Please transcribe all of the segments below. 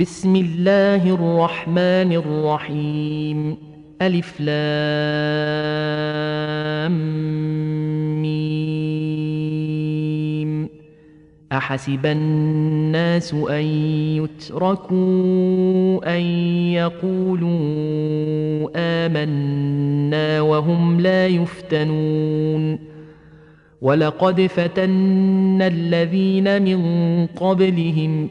بسم الله الرحمن الرحيم. ألف لام ميم. أحسب الناس أن يتركوا أن يقولوا آمنا وهم لا يفتنون. ولقد فتنا الذين من قبلهم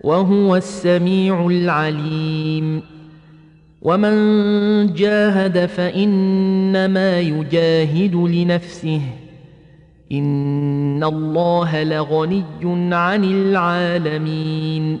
وهو السميع العليم. ومن جاهد فإنما يجاهد لنفسه. إن الله لغني عن العالمين.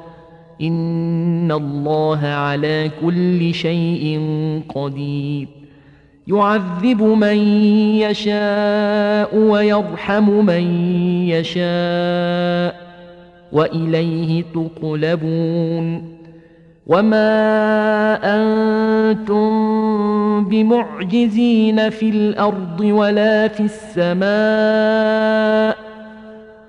ان الله على كل شيء قدير. يعذب من يشاء ويرحم من يشاء واليه تقلبون. وما أنتم بمعجزين في الأرض ولا في السماء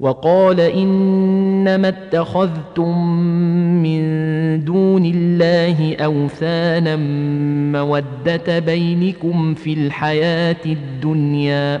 وقال إنما اتخذتم من دون الله أوثانا مودة بينكم في الحياة الدنيا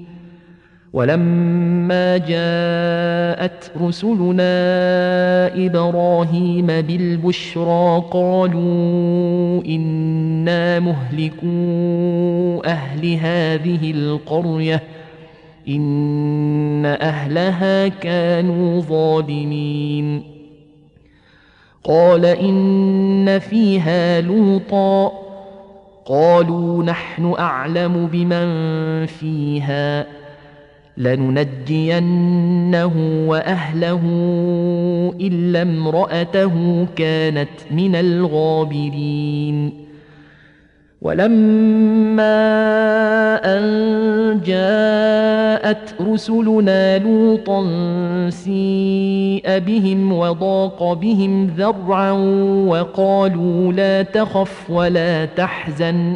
ولما جاءت رسلنا إبراهيم بالبشرى قالوا إنا مهلكو أهل هذه القرية إن أهلها كانوا ظالمين. قال إن فيها لوطا قالوا نحن أعلم بمن فيها. لننجينه وأهله إلا امرأته كانت من الغابرين. ولما أن جاءت رسلنا لوطا سيء بهم وضاق بهم ذرعا وقالوا لا تخف ولا تحزن.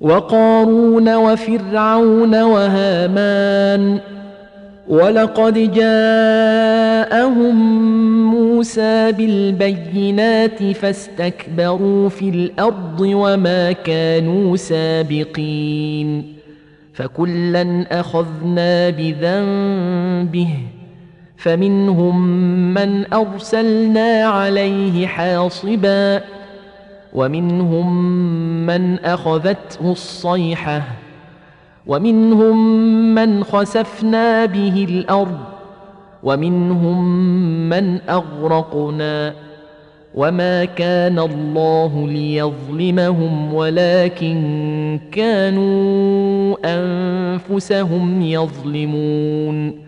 وقارون وفرعون وهامان ولقد جاءهم موسى بالبينات فاستكبروا في الأرض وما كانوا سابقين فكلا أخذنا بذنبه فمنهم من أرسلنا عليه حاصبا ومنهم من أخذته الصيحة ومنهم من خسفنا به الأرض ومنهم من أغرقنا وما كان الله ليظلمهم ولكن كانوا أنفسهم يظلمون.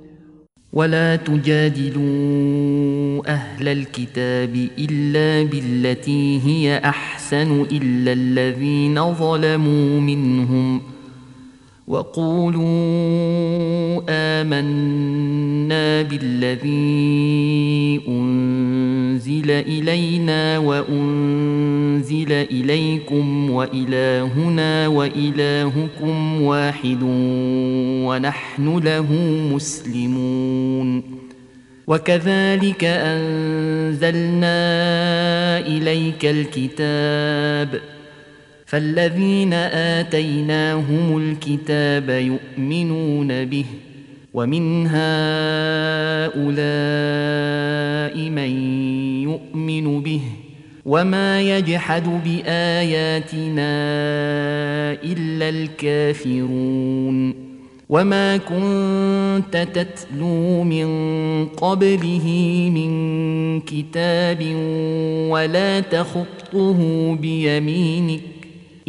ولا تجادلوا أهل الكتاب إلا بالتي هي أحسن إلا الذين ظلموا منهم وقولوا آمنا بالذي أنزل إلينا وأنزل إليكم وإلهنا وإلهكم واحد ونحن له مسلمون. وكذلك أنزلنا إليك الكتاب فالذين آتيناهم الكتاب يؤمنون به ومن هؤلاء من يؤمن به وما يجحد بآياتنا إلا الكافرون وما كنت تتلو من قبله من كتاب ولا تخطه بيمينك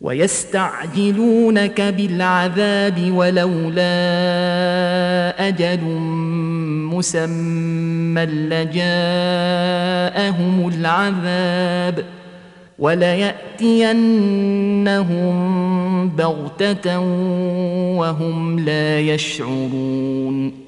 ويستعجلونك بالعذاب ولولا أجل مسمى لجاءهم العذاب وليأتينهم بغتة وهم لا يشعرون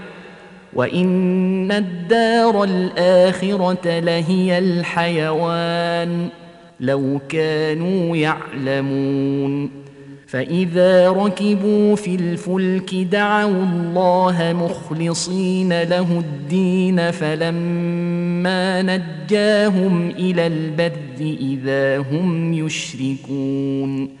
وان الدار الاخره لهي الحيوان لو كانوا يعلمون فاذا ركبوا في الفلك دعوا الله مخلصين له الدين فلما نجاهم إلى البر اذا هم يشركون